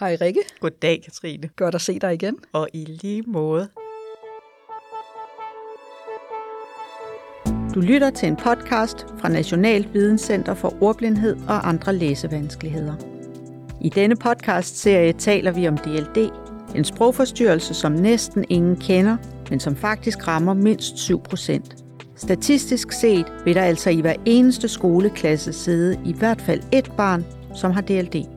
Hej Rikke. Goddag, Katrine. Godt at se dig igen. Og i lige måde. Du lytter til en podcast fra National Videnscenter for Ordblindhed og andre læsevanskeligheder. I denne podcast-serie taler vi om DLD, en sprogforstyrrelse, som næsten ingen kender, men som faktisk rammer mindst 7 procent. Statistisk set vil der altså i hver eneste skoleklasse sidde i hvert fald et barn, som har DLD.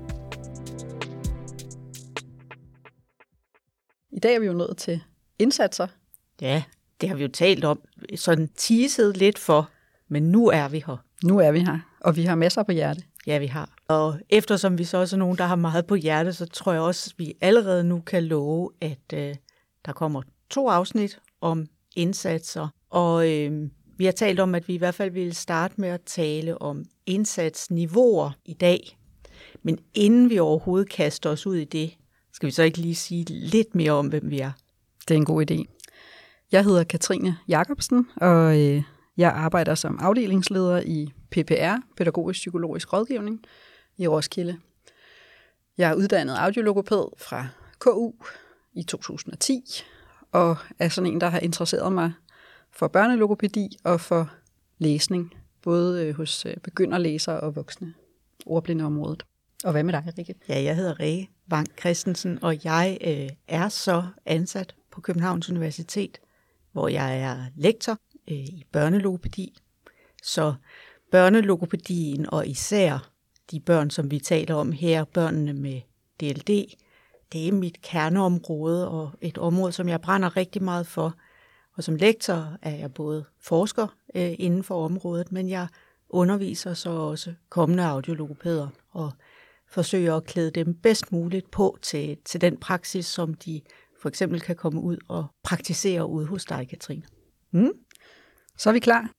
I dag er vi jo nået til indsatser. Ja, det har vi jo talt om, sådan teaset lidt for, men nu er vi her. Nu er vi her, og vi har masser på hjerte. Ja, vi har. Og eftersom vi så også er nogen, der har meget på hjerte, så tror jeg også, at vi allerede nu kan love, at øh, der kommer to afsnit om indsatser. Og øh, vi har talt om, at vi i hvert fald ville starte med at tale om indsatsniveauer i dag. Men inden vi overhovedet kaster os ud i det, skal vi så ikke lige sige lidt mere om, hvem vi er? Det er en god idé. Jeg hedder Katrine Jacobsen, og øh, jeg arbejder som afdelingsleder i PPR, Pædagogisk Psykologisk Rådgivning, i Roskilde. Jeg er uddannet audiologopæd fra KU i 2010, og er sådan en, der har interesseret mig for børnelogopædi og for læsning, både øh, hos øh, begynderlæsere og voksne ordblindeområdet. Og hvad med dig, Rikke? Ja, jeg hedder Rikke Vang Christensen, og jeg øh, er så ansat på Københavns Universitet, hvor jeg er lektor øh, i børnelogopædi. Så børnelogopædien og især de børn, som vi taler om her, børnene med DLD, det er mit kerneområde og et område, som jeg brænder rigtig meget for. Og som lektor er jeg både forsker øh, inden for området, men jeg underviser så også kommende audiologopæder og forsøger at klæde dem bedst muligt på til, til den praksis, som de for eksempel kan komme ud og praktisere ude hos dig, Katrine. Mm? Så er vi klar.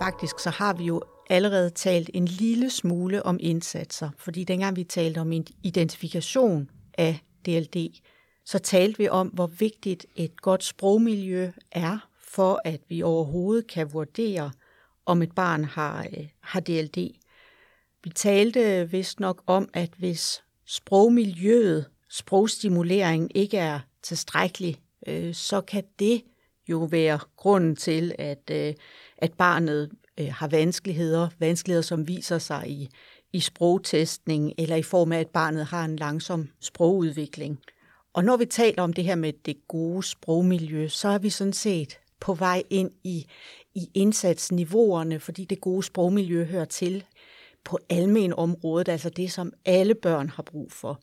Faktisk så har vi jo allerede talt en lille smule om indsatser, fordi dengang vi talte om identifikation af DLD, så talte vi om, hvor vigtigt et godt sprogmiljø er for, at vi overhovedet kan vurdere, om et barn har, øh, har DLD. Vi talte vist nok om, at hvis sprogmiljøet, sprogstimulering ikke er tilstrækkelig, øh, så kan det jo være grunden til, at, øh, at barnet øh, har vanskeligheder, vanskeligheder, som viser sig i, i sprogtestning, eller i form af, at barnet har en langsom sprogudvikling. Og når vi taler om det her med det gode sprogmiljø, så er vi sådan set på vej ind i, i indsatsniveauerne, fordi det gode sprogmiljø hører til på almen området, altså det, som alle børn har brug for.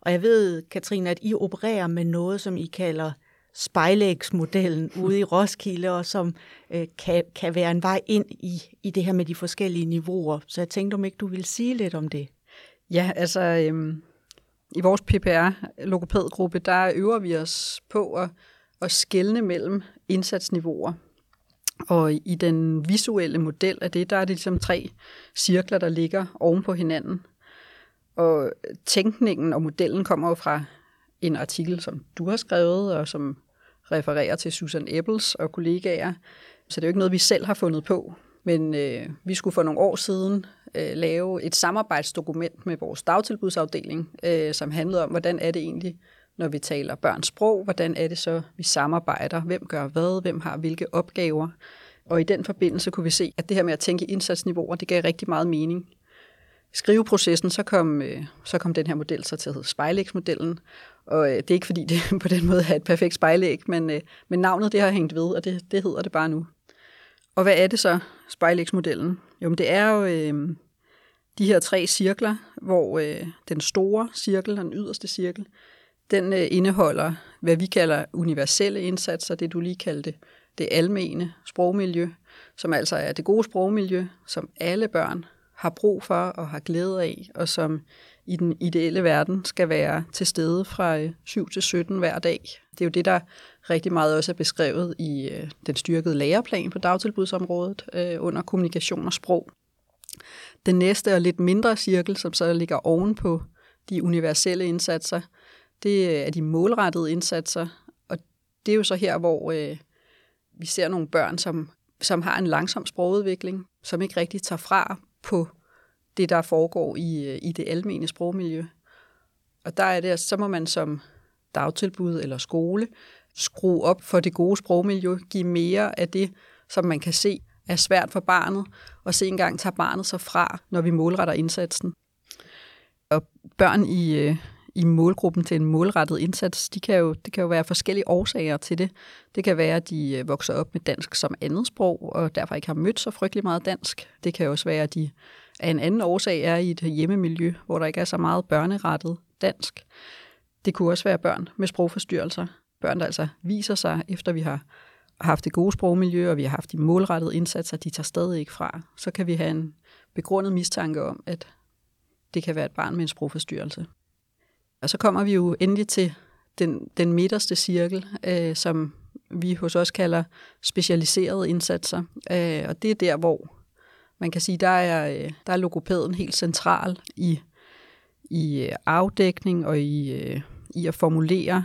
Og jeg ved, Katrine, at I opererer med noget, som I kalder spejlægsmodellen ude i Roskilde, og som øh, kan, kan være en vej ind i, i det her med de forskellige niveauer. Så jeg tænkte, om ikke du ville sige lidt om det. Ja, altså øhm, i vores PPR-logopædgruppe, der øver vi os på at, at skelne mellem indsatsniveauer. Og i den visuelle model af det, der er det ligesom tre cirkler, der ligger oven på hinanden. Og tænkningen og modellen kommer jo fra en artikel, som du har skrevet, og som refererer til Susan Ebbels og kollegaer. Så det er jo ikke noget, vi selv har fundet på. Men øh, vi skulle for nogle år siden øh, lave et samarbejdsdokument med vores dagtilbudsafdeling, øh, som handlede om, hvordan er det egentlig, når vi taler børns sprog, hvordan er det så, vi samarbejder, hvem gør hvad, hvem har hvilke opgaver. Og i den forbindelse kunne vi se, at det her med at tænke indsatsniveauer, det gav rigtig meget mening. I skriveprocessen, så kom, øh, så kom den her model så til at hedde spejlægsmodellen. Og øh, det er ikke fordi, det på den måde er et perfekt spejlæg, men, øh, men navnet det har hængt ved, og det, det hedder det bare nu. Og hvad er det så, spejlægsmodellen? Jo, men det er jo øh, de her tre cirkler, hvor øh, den store cirkel, den yderste cirkel, den øh, indeholder, hvad vi kalder universelle indsatser, det du lige kaldte det almene sprogmiljø, som altså er det gode sprogmiljø, som alle børn har brug for og har glæde af, og som i den ideelle verden skal være til stede fra øh, 7 til 17 hver dag. Det er jo det, der rigtig meget også er beskrevet i øh, den styrkede læreplan på dagtilbudsområdet øh, under kommunikation og sprog. Den næste og lidt mindre cirkel, som så ligger oven på de universelle indsatser, det er de målrettede indsatser, og det er jo så her, hvor øh, vi ser nogle børn, som, som har en langsom sprogudvikling, som ikke rigtig tager fra på det, der foregår i, øh, i det almene sprogmiljø. Og der er det, så må man som dagtilbud eller skole skrue op for det gode sprogmiljø, give mere af det, som man kan se er svært for barnet, og se engang tager barnet sig fra, når vi målretter indsatsen. Og børn i, øh, i målgruppen til en målrettet indsats, de kan jo, det kan jo være forskellige årsager til det. Det kan være, at de øh, vokser op med dansk som andet sprog, og derfor ikke har mødt så frygtelig meget dansk. Det kan også være, at de af en anden årsag er i et hjemmemiljø, hvor der ikke er så meget børnerettet dansk. Det kunne også være børn med sprogforstyrrelser. Børn, der altså viser sig, efter vi har haft det gode sprogmiljø, og vi har haft de målrettede indsatser, de tager stadig ikke fra. Så kan vi have en begrundet mistanke om, at det kan være et barn med en sprogforstyrrelse. Og så kommer vi jo endelig til den, den midterste cirkel, øh, som vi hos os kalder specialiserede indsatser. Øh, og det er der, hvor man kan sige, der er, øh, der er logopæden helt central i, i øh, afdækning og i, øh, i at formulere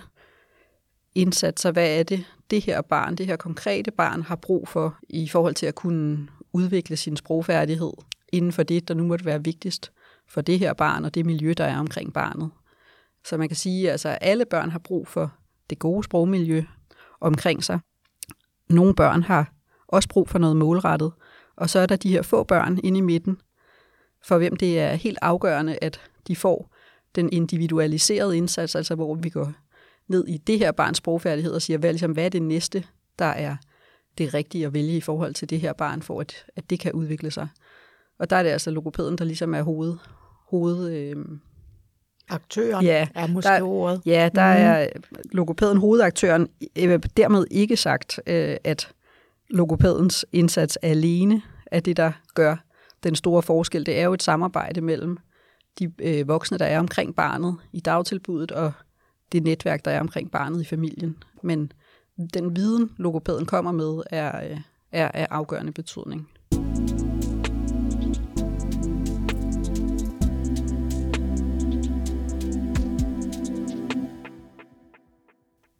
indsatser. Hvad er det, det her barn, det her konkrete barn har brug for i forhold til at kunne udvikle sin sprogfærdighed inden for det, der nu måtte være vigtigst for det her barn og det miljø, der er omkring barnet. Så man kan sige, at altså, alle børn har brug for det gode sprogmiljø omkring sig. Nogle børn har også brug for noget målrettet, og så er der de her få børn inde i midten, for hvem det er helt afgørende, at de får den individualiserede indsats, altså hvor vi går ned i det her barns sprogfærdighed og siger, hvad, ligesom, hvad er det næste, der er det rigtige at vælge i forhold til det her barn, for at, at det kan udvikle sig. Og der er det altså logopæden, der ligesom er hoved, hoved øh, Aktøren ja, er måske der, ordet. Ja, der mm. er logopæden hovedaktøren. Øh, dermed ikke sagt, øh, at logopædens indsats alene er det, der gør den store forskel. Det er jo et samarbejde mellem de øh, voksne, der er omkring barnet i dagtilbuddet, og det netværk, der er omkring barnet i familien. Men den viden, logopæden kommer med, er, er af afgørende betydning.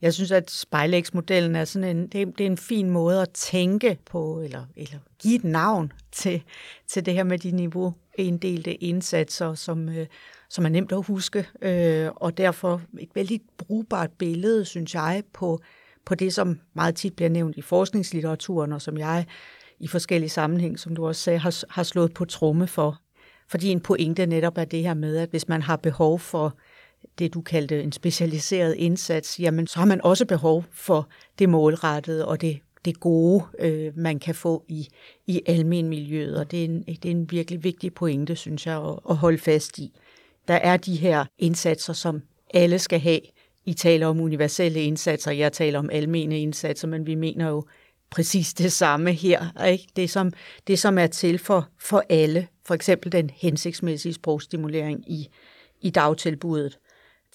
Jeg synes, at spejlægsmodellen er sådan en, det, det er en fin måde at tænke på, eller, eller give et navn til, til det her med de niveauinddelte indsatser, som, øh, som er nemt at huske, øh, og derfor et vældig brugbart billede, synes jeg, på, på det, som meget tit bliver nævnt i forskningslitteraturen, og som jeg i forskellige sammenhæng, som du også sagde, har, har slået på tromme for. Fordi en pointe netop er det her med, at hvis man har behov for det, du kaldte en specialiseret indsats, jamen så har man også behov for det målrettede og det, det gode, øh, man kan få i, i almenmiljøet. Og det er, en, det er en virkelig vigtig pointe, synes jeg, at, at holde fast i. Der er de her indsatser, som alle skal have. I taler om universelle indsatser, jeg taler om almene indsatser, men vi mener jo præcis det samme her. Ikke? Det, som, det, som er til for, for alle, for eksempel den hensigtsmæssige sprogstimulering i, i dagtilbuddet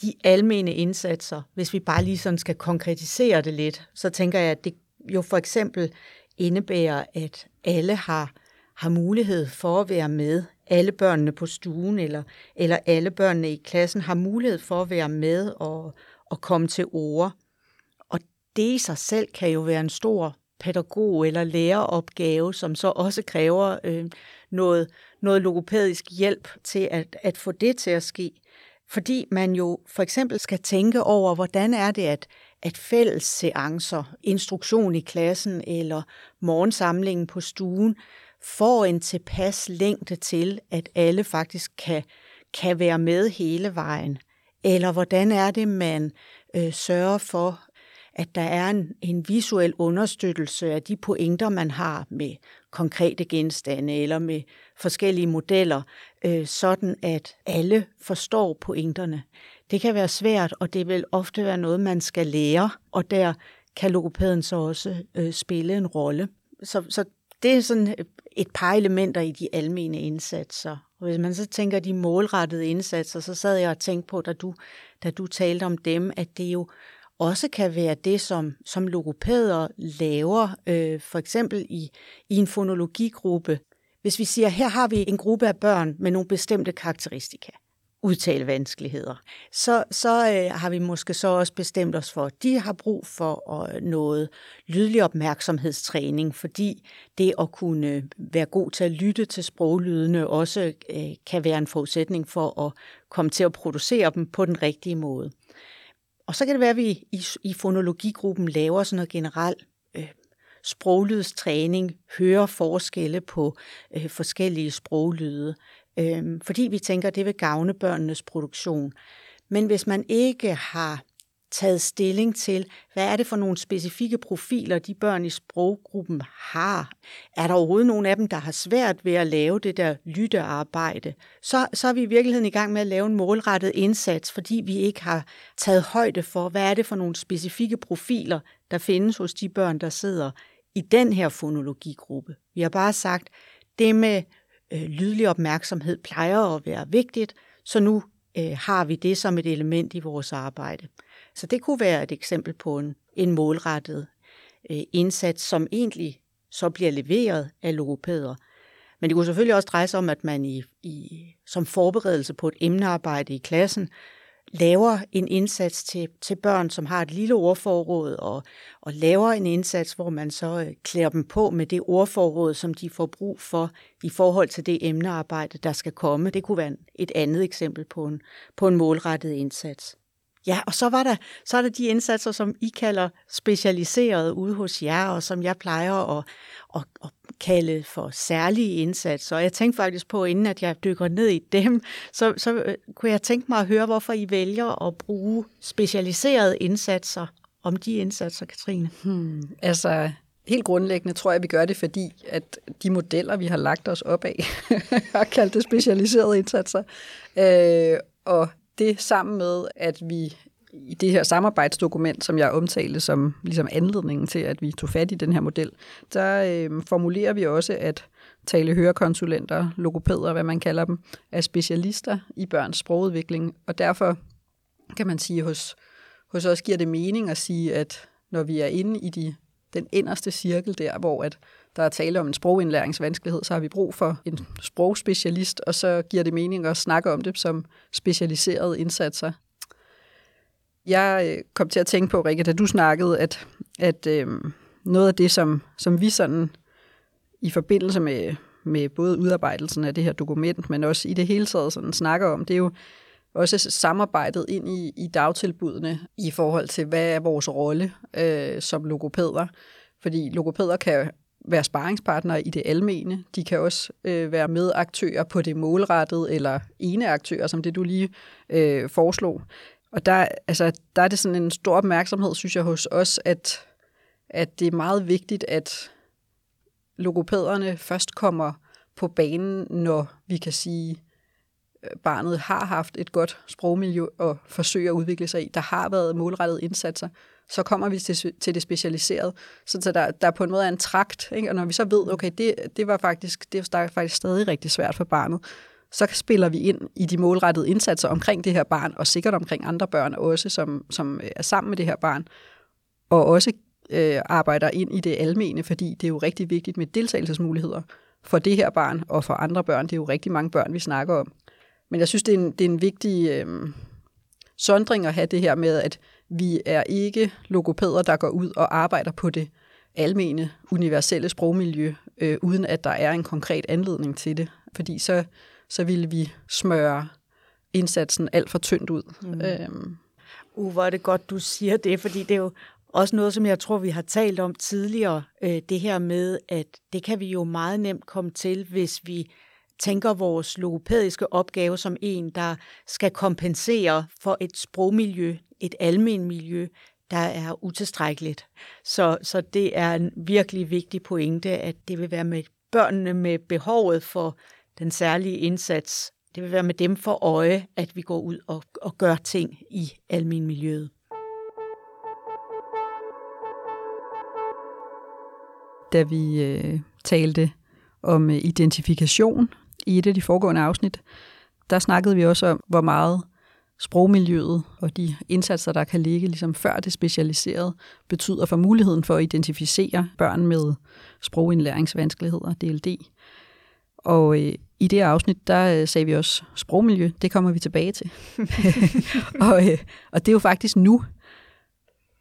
de almene indsatser, hvis vi bare lige sådan skal konkretisere det lidt, så tænker jeg, at det jo for eksempel indebærer, at alle har, har mulighed for at være med. Alle børnene på stuen eller, eller alle børnene i klassen har mulighed for at være med og, og komme til ord. Og det i sig selv kan jo være en stor pædagog- eller læreropgave, som så også kræver øh, noget, noget logopædisk hjælp til at, at få det til at ske. Fordi man jo for eksempel skal tænke over, hvordan er det, at, at fælles seancer, instruktion i klassen eller morgensamlingen på stuen, får en tilpas længde til, at alle faktisk kan, kan være med hele vejen. Eller hvordan er det, man øh, sørger for, at der er en, en visuel understøttelse af de pointer, man har med konkrete genstande eller med forskellige modeller, øh, sådan at alle forstår pointerne. Det kan være svært, og det vil ofte være noget, man skal lære, og der kan logopæden så også øh, spille en rolle. Så, så det er sådan øh, et par elementer i de almene indsatser. Og hvis man så tænker de målrettede indsatser, så sad jeg og tænkte på, da du, da du talte om dem, at det jo også kan være det, som, som logopæder laver, øh, for eksempel i, i en fonologigruppe. Hvis vi siger, her har vi en gruppe af børn med nogle bestemte karakteristika. udtalevanskeligheder. Så, så øh, har vi måske så også bestemt os for, at de har brug for øh, noget lydlig opmærksomhedstræning, fordi det at kunne være god til at lytte til sproglydene også øh, kan være en forudsætning for at komme til at producere dem på den rigtige måde. Og så kan det være, at vi i, i fonologigruppen laver sådan noget generelt øh, sproglydstræning, hører forskelle på øh, forskellige sproglyde øh, fordi vi tænker, at det vil gavne børnenes produktion. Men hvis man ikke har taget stilling til, hvad er det for nogle specifikke profiler, de børn i sproggruppen har. Er der overhovedet nogen af dem, der har svært ved at lave det der lyttearbejde? Så, så er vi i virkeligheden i gang med at lave en målrettet indsats, fordi vi ikke har taget højde for, hvad er det for nogle specifikke profiler, der findes hos de børn, der sidder i den her fonologigruppe. Vi har bare sagt, det med øh, lydlig opmærksomhed plejer at være vigtigt, så nu øh, har vi det som et element i vores arbejde. Så det kunne være et eksempel på en, en målrettet øh, indsats, som egentlig så bliver leveret af logopæder. Men det kunne selvfølgelig også dreje sig om, at man i, i, som forberedelse på et emnearbejde i klassen laver en indsats til, til børn, som har et lille ordforråd, og, og laver en indsats, hvor man så øh, klæder dem på med det ordforråd, som de får brug for i forhold til det emnearbejde, der skal komme. Det kunne være et andet eksempel på en, på en målrettet indsats. Ja, og så var der, så er der de indsatser, som I kalder specialiserede ude hos jer, og som jeg plejer at, at, at kalde for særlige indsatser. Og jeg tænkte faktisk på, inden at jeg dykker ned i dem, så, så øh, kunne jeg tænke mig at høre, hvorfor I vælger at bruge specialiserede indsatser om de indsatser, Katrine. Hmm, altså, helt grundlæggende tror jeg, at vi gør det, fordi at de modeller, vi har lagt os op af, har kaldt det specialiserede indsatser. Øh, og det sammen med, at vi i det her samarbejdsdokument, som jeg omtalte som ligesom anledningen til, at vi tog fat i den her model, der øh, formulerer vi også, at tale hørekonsulenter, logopæder, hvad man kalder dem, er specialister i børns sprogudvikling, og derfor kan man sige, hos, hos os giver det mening at sige, at når vi er inde i de, den inderste cirkel der, hvor at der er tale om en sprogindlæringsvanskelighed, så har vi brug for en sprogspecialist, og så giver det mening at snakke om det som specialiserede indsatser. Jeg øh, kom til at tænke på, Rikke, da du snakkede, at, at øh, noget af det, som, som vi sådan i forbindelse med, med både udarbejdelsen af det her dokument, men også i det hele taget sådan snakker om, det er jo også samarbejdet ind i, i dagtilbudene i forhold til, hvad er vores rolle øh, som logopæder. Fordi logopæder kan være sparringspartnere i det almene. De kan også øh, være medaktører på det målrettede, eller ene aktører, som det du lige øh, foreslog. Og der, altså, der er det sådan en stor opmærksomhed, synes jeg, hos os, at, at det er meget vigtigt, at logopæderne først kommer på banen, når vi kan sige, barnet har haft et godt sprogmiljø og forsøger at udvikle sig i. Der har været målrettede indsatser. Så kommer vi til, til det specialiserede, så der, der på en måde er en trakt. Ikke? Og når vi så ved, okay, det, det var faktisk, det var faktisk stadig rigtig svært for barnet, så spiller vi ind i de målrettede indsatser omkring det her barn, og sikkert omkring andre børn også, som, som øh, er sammen med det her barn, og også øh, arbejder ind i det almene, fordi det er jo rigtig vigtigt med deltagelsesmuligheder for det her barn og for andre børn. Det er jo rigtig mange børn, vi snakker om. Men jeg synes, det er en, det er en vigtig øh, sondring at have det her med, at vi er ikke logopæder, der går ud og arbejder på det almene, universelle sprogmiljø, øh, uden at der er en konkret anledning til det. Fordi så, så ville vi smøre indsatsen alt for tyndt ud. Mm. Øhm. Uh, hvor er det godt, du siger det, fordi det er jo også noget, som jeg tror, vi har talt om tidligere, øh, det her med, at det kan vi jo meget nemt komme til, hvis vi tænker vores logopædiske opgave som en, der skal kompensere for et sprogmiljø, et almen miljø, der er utilstrækkeligt. Så, så det er en virkelig vigtig pointe, at det vil være med børnene med behovet for den særlige indsats. Det vil være med dem for øje, at vi går ud og, og gør ting i almen miljøet. Da vi øh, talte om øh, identifikation i et af de foregående afsnit, der snakkede vi også om, hvor meget sprogmiljøet og de indsatser, der kan ligge ligesom før det specialiserede, betyder for muligheden for at identificere børn med sprogindlæringsvanskeligheder, DLD. Og øh, i det afsnit, der øh, sagde vi også sprogmiljø. Det kommer vi tilbage til. og, øh, og det er jo faktisk nu.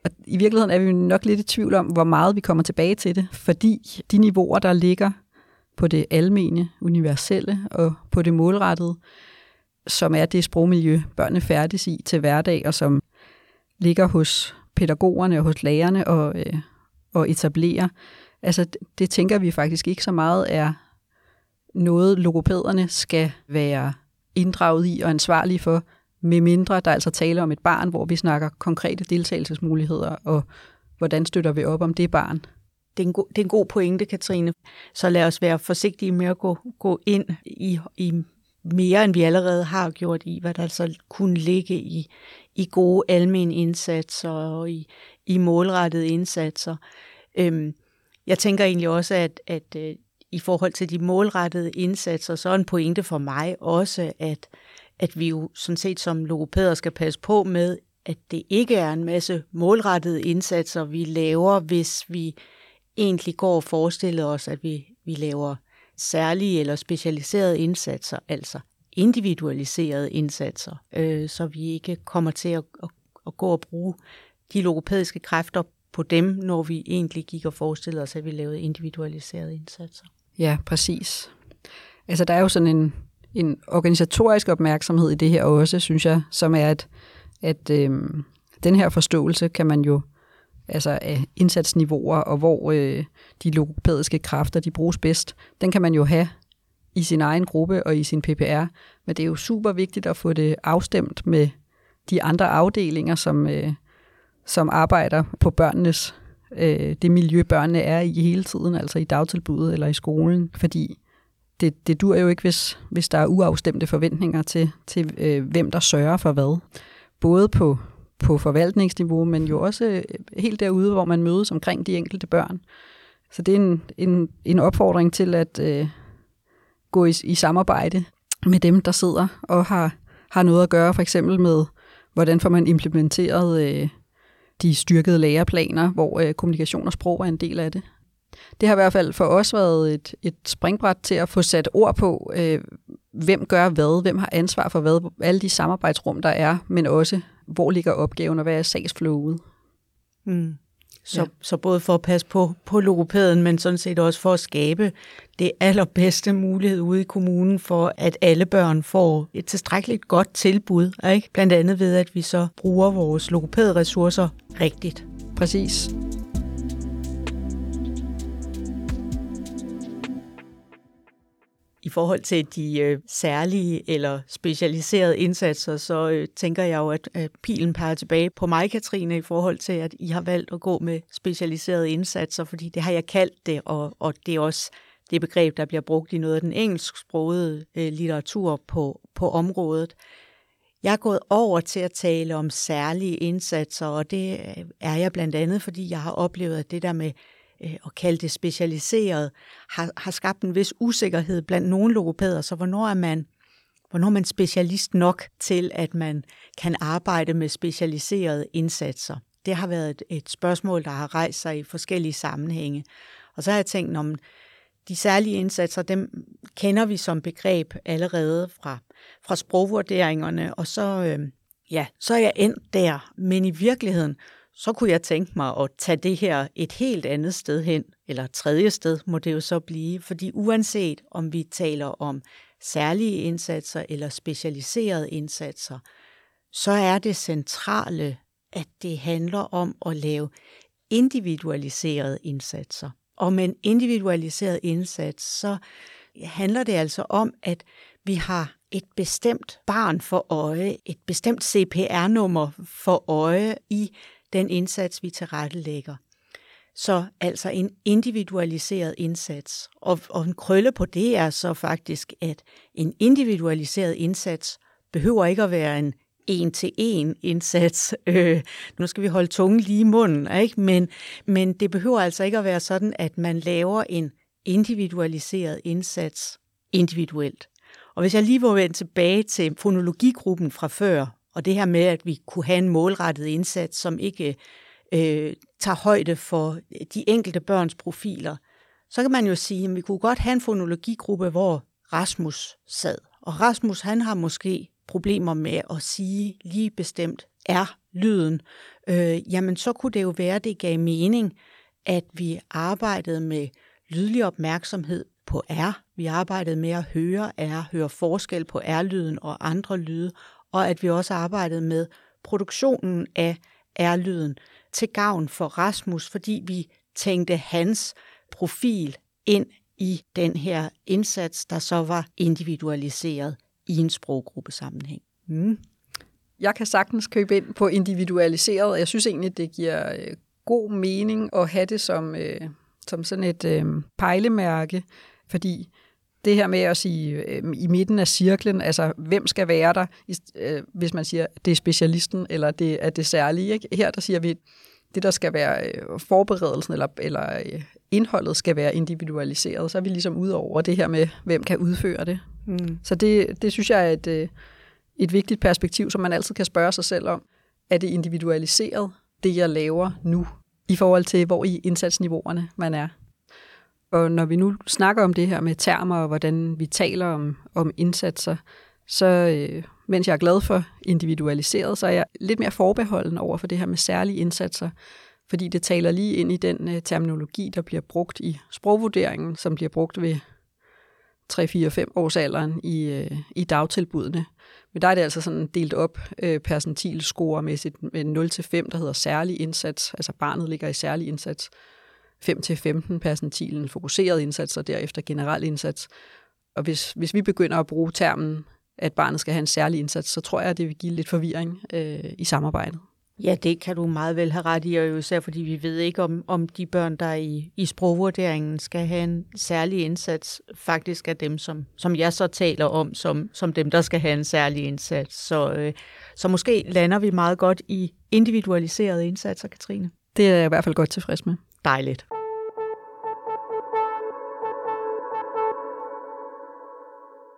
Og i virkeligheden er vi nok lidt i tvivl om, hvor meget vi kommer tilbage til det, fordi de niveauer, der ligger på det almene, universelle og på det målrettede, som er det sprogmiljø, børnene færdes i til hverdag, og som ligger hos pædagogerne og hos lærerne og, øh, og etablerer. Altså, det, det tænker vi faktisk ikke så meget er noget, logopæderne skal være inddraget i og ansvarlige for, med mindre der altså taler om et barn, hvor vi snakker konkrete deltagelsesmuligheder, og hvordan støtter vi op om det barn. Det er en det er en god pointe, Katrine. Så lad os være forsigtige med at gå, gå ind i, i mere, end vi allerede har gjort i, hvad der altså kunne ligge i, i gode almen indsatser og i, i målrettede indsatser. Øhm, jeg tænker egentlig også, at, at øh, i forhold til de målrettede indsatser, så er en pointe for mig også, at, at vi jo sådan set som logopæder skal passe på med, at det ikke er en masse målrettede indsatser, vi laver, hvis vi egentlig går og forestillede os, at vi, vi laver særlige eller specialiserede indsatser, altså individualiserede indsatser, øh, så vi ikke kommer til at, at, at gå og bruge de logopædiske kræfter på dem, når vi egentlig gik og forestillede os, at vi lavede individualiserede indsatser. Ja, præcis. Altså, der er jo sådan en, en organisatorisk opmærksomhed i det her også, synes jeg, som er, at, at øh, den her forståelse kan man jo, altså af indsatsniveauer, og hvor øh, de logopædiske kræfter, de bruges bedst, den kan man jo have i sin egen gruppe og i sin PPR, men det er jo super vigtigt at få det afstemt med de andre afdelinger, som, øh, som arbejder på børnenes øh, det miljø, børnene er i hele tiden, altså i dagtilbuddet eller i skolen, fordi det, det dur jo ikke, hvis, hvis der er uafstemte forventninger til, til øh, hvem der sørger for hvad. Både på, på forvaltningsniveau, men jo også øh, helt derude, hvor man mødes omkring de enkelte børn. Så det er en, en, en opfordring til at øh, gå i, i samarbejde med dem, der sidder og har, har noget at gøre, for eksempel med, hvordan får man implementeret øh, de styrkede læreplaner, hvor øh, kommunikation og sprog er en del af det. Det har i hvert fald for os været et, et springbræt til at få sat ord på, øh, hvem gør hvad, hvem har ansvar for hvad, alle de samarbejdsrum, der er, men også, hvor ligger opgaven, og hvad er sagsflowet. Mm. Så, ja. så både for at passe på, på logopæden, men sådan set også for at skabe det allerbedste mulighed ude i kommunen for, at alle børn får et tilstrækkeligt godt tilbud. Ikke? Blandt andet ved, at vi så bruger vores logopædressourcer rigtigt. Præcis. I forhold til de øh, særlige eller specialiserede indsatser, så øh, tænker jeg jo, at, at pilen peger tilbage på mig, Katrine, i forhold til, at I har valgt at gå med specialiserede indsatser, fordi det har jeg kaldt det, og, og det er også det begreb, der bliver brugt i noget af den engelsksprogede øh, litteratur på, på området. Jeg er gået over til at tale om særlige indsatser, og det øh, er jeg blandt andet, fordi jeg har oplevet, at det der med Øh, og kalde det specialiseret, har, har skabt en vis usikkerhed blandt nogle logopæder. Så hvornår er man hvornår er man specialist nok til, at man kan arbejde med specialiserede indsatser? Det har været et, et spørgsmål, der har rejst sig i forskellige sammenhænge. Og så har jeg tænkt, om de særlige indsatser, dem kender vi som begreb allerede fra, fra sprogvurderingerne, og så, øh, ja, så er jeg endt der. Men i virkeligheden, så kunne jeg tænke mig at tage det her et helt andet sted hen, eller et tredje sted må det jo så blive, fordi uanset om vi taler om særlige indsatser eller specialiserede indsatser, så er det centrale, at det handler om at lave individualiserede indsatser. Og med en individualiseret indsats, så handler det altså om, at vi har et bestemt barn for øje, et bestemt CPR-nummer for øje i den indsats, vi tilrettelægger. Så altså en individualiseret indsats. Og, og en krølle på det er så faktisk, at en individualiseret indsats behøver ikke at være en en-til-en indsats. Øh, nu skal vi holde tungen lige i munden, ikke? Men, men det behøver altså ikke at være sådan, at man laver en individualiseret indsats individuelt. Og hvis jeg lige vil vende tilbage til fonologigruppen fra før, og det her med, at vi kunne have en målrettet indsats, som ikke øh, tager højde for øh, de enkelte børns profiler, så kan man jo sige, at vi kunne godt have en fonologigruppe, hvor Rasmus sad. Og Rasmus, han har måske problemer med at sige lige bestemt er lyden. Øh, jamen, så kunne det jo være, at det gav mening, at vi arbejdede med lydlig opmærksomhed på R. Vi arbejdede med at høre R, høre forskel på R-lyden og andre lyde, og at vi også arbejdede med produktionen af R-lyden til gavn for Rasmus, fordi vi tænkte hans profil ind i den her indsats, der så var individualiseret i en sproggruppesammenhæng. Mm. Jeg kan sagtens købe ind på individualiseret. Jeg synes egentlig, det giver øh, god mening at have det som, øh, som sådan et øh, pejlemærke, fordi det her med at sige øh, i midten af cirklen, altså hvem skal være der, øh, hvis man siger, det er specialisten, eller det er det særlige. Ikke? Her der siger vi, det der skal være øh, forberedelsen, eller, eller øh, indholdet skal være individualiseret, så er vi ligesom ud over det her med, hvem kan udføre det. Mm. Så det, det synes jeg er et, øh, et vigtigt perspektiv, som man altid kan spørge sig selv om. Er det individualiseret, det jeg laver nu, i forhold til, hvor i indsatsniveauerne man er? Og når vi nu snakker om det her med termer og hvordan vi taler om, om indsatser, så øh, mens jeg er glad for individualiseret, så er jeg lidt mere forbeholden over for det her med særlige indsatser, fordi det taler lige ind i den øh, terminologi, der bliver brugt i sprogvurderingen, som bliver brugt ved 3-4-5 års alderen i, øh, i dagtilbudene. Men der er det altså sådan delt op øh, percentilscoremæssigt med 0-5, der hedder særlig indsats, altså barnet ligger i særlig indsats, 5-15 percentilen fokuseret indsats, og derefter generel indsats. Og hvis, hvis vi begynder at bruge termen, at barnet skal have en særlig indsats, så tror jeg, at det vil give lidt forvirring øh, i samarbejdet. Ja, det kan du meget vel have ret i, og jo især fordi vi ved ikke, om, om de børn, der i, i sprogvurderingen skal have en særlig indsats, faktisk er dem, som, som jeg så taler om, som, som dem, der skal have en særlig indsats. Så, øh, så måske lander vi meget godt i individualiserede indsatser, Katrine. Det er jeg i hvert fald godt tilfreds med. Dejligt.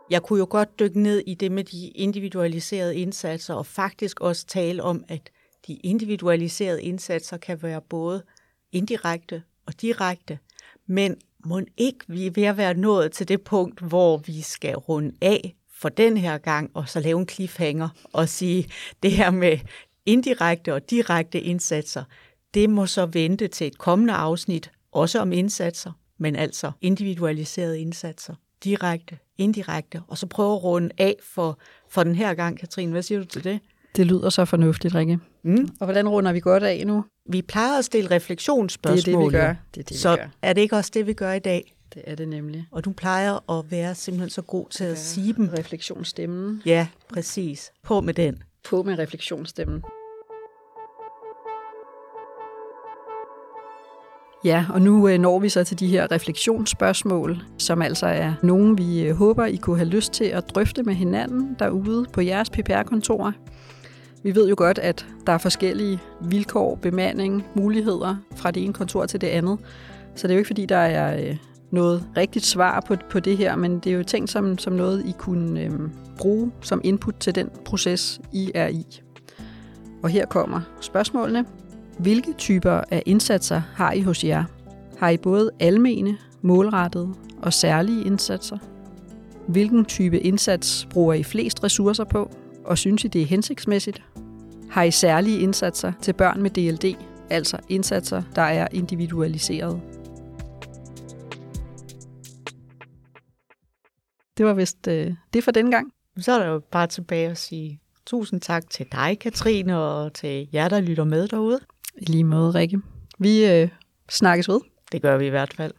Jeg kunne jo godt dykke ned i det med de individualiserede indsatser, og faktisk også tale om, at de individualiserede indsatser kan være både indirekte og direkte, men må ikke vi er ved at være nået til det punkt, hvor vi skal runde af for den her gang, og så lave en cliffhanger og sige, det her med indirekte og direkte indsatser, det må så vente til et kommende afsnit, også om indsatser, men altså individualiserede indsatser, direkte, indirekte, og så prøve at runde af for, for den her gang, Katrine. Hvad siger du til det? Det lyder så fornuftigt, Rikke. Mm. Og hvordan runder vi godt af nu? Vi plejer at stille refleksionsspørgsmål. Det er det, vi gør. Det er det, så vi gør. er det ikke også det, vi gør i dag? Det er det nemlig. Og du plejer at være simpelthen så god til at sige dem. Refleksionsstemmen. Ja, præcis. På med den. På med refleksionsstemmen. Ja, og nu øh, når vi så til de her refleksionsspørgsmål, som altså er nogen, vi øh, håber, I kunne have lyst til at drøfte med hinanden derude på jeres PPR-kontorer. Vi ved jo godt, at der er forskellige vilkår, bemanding, muligheder fra det ene kontor til det andet. Så det er jo ikke, fordi der er øh, noget rigtigt svar på, på det her, men det er jo tænkt som, som noget, I kunne bruge som input til den proces, I er i. Og her kommer spørgsmålene. Hvilke typer af indsatser har I hos jer? Har I både almene, målrettede og særlige indsatser? Hvilken type indsats bruger I flest ressourcer på, og synes I det er hensigtsmæssigt? Har I særlige indsatser til børn med DLD, altså indsatser, der er individualiseret? Det var vist øh, det for den gang. Så er der jo bare tilbage at sige tusind tak til dig, Katrine, og til jer, der lytter med derude. I lige måde, Rikke. Vi øh, snakkes ved. Det gør vi i hvert fald.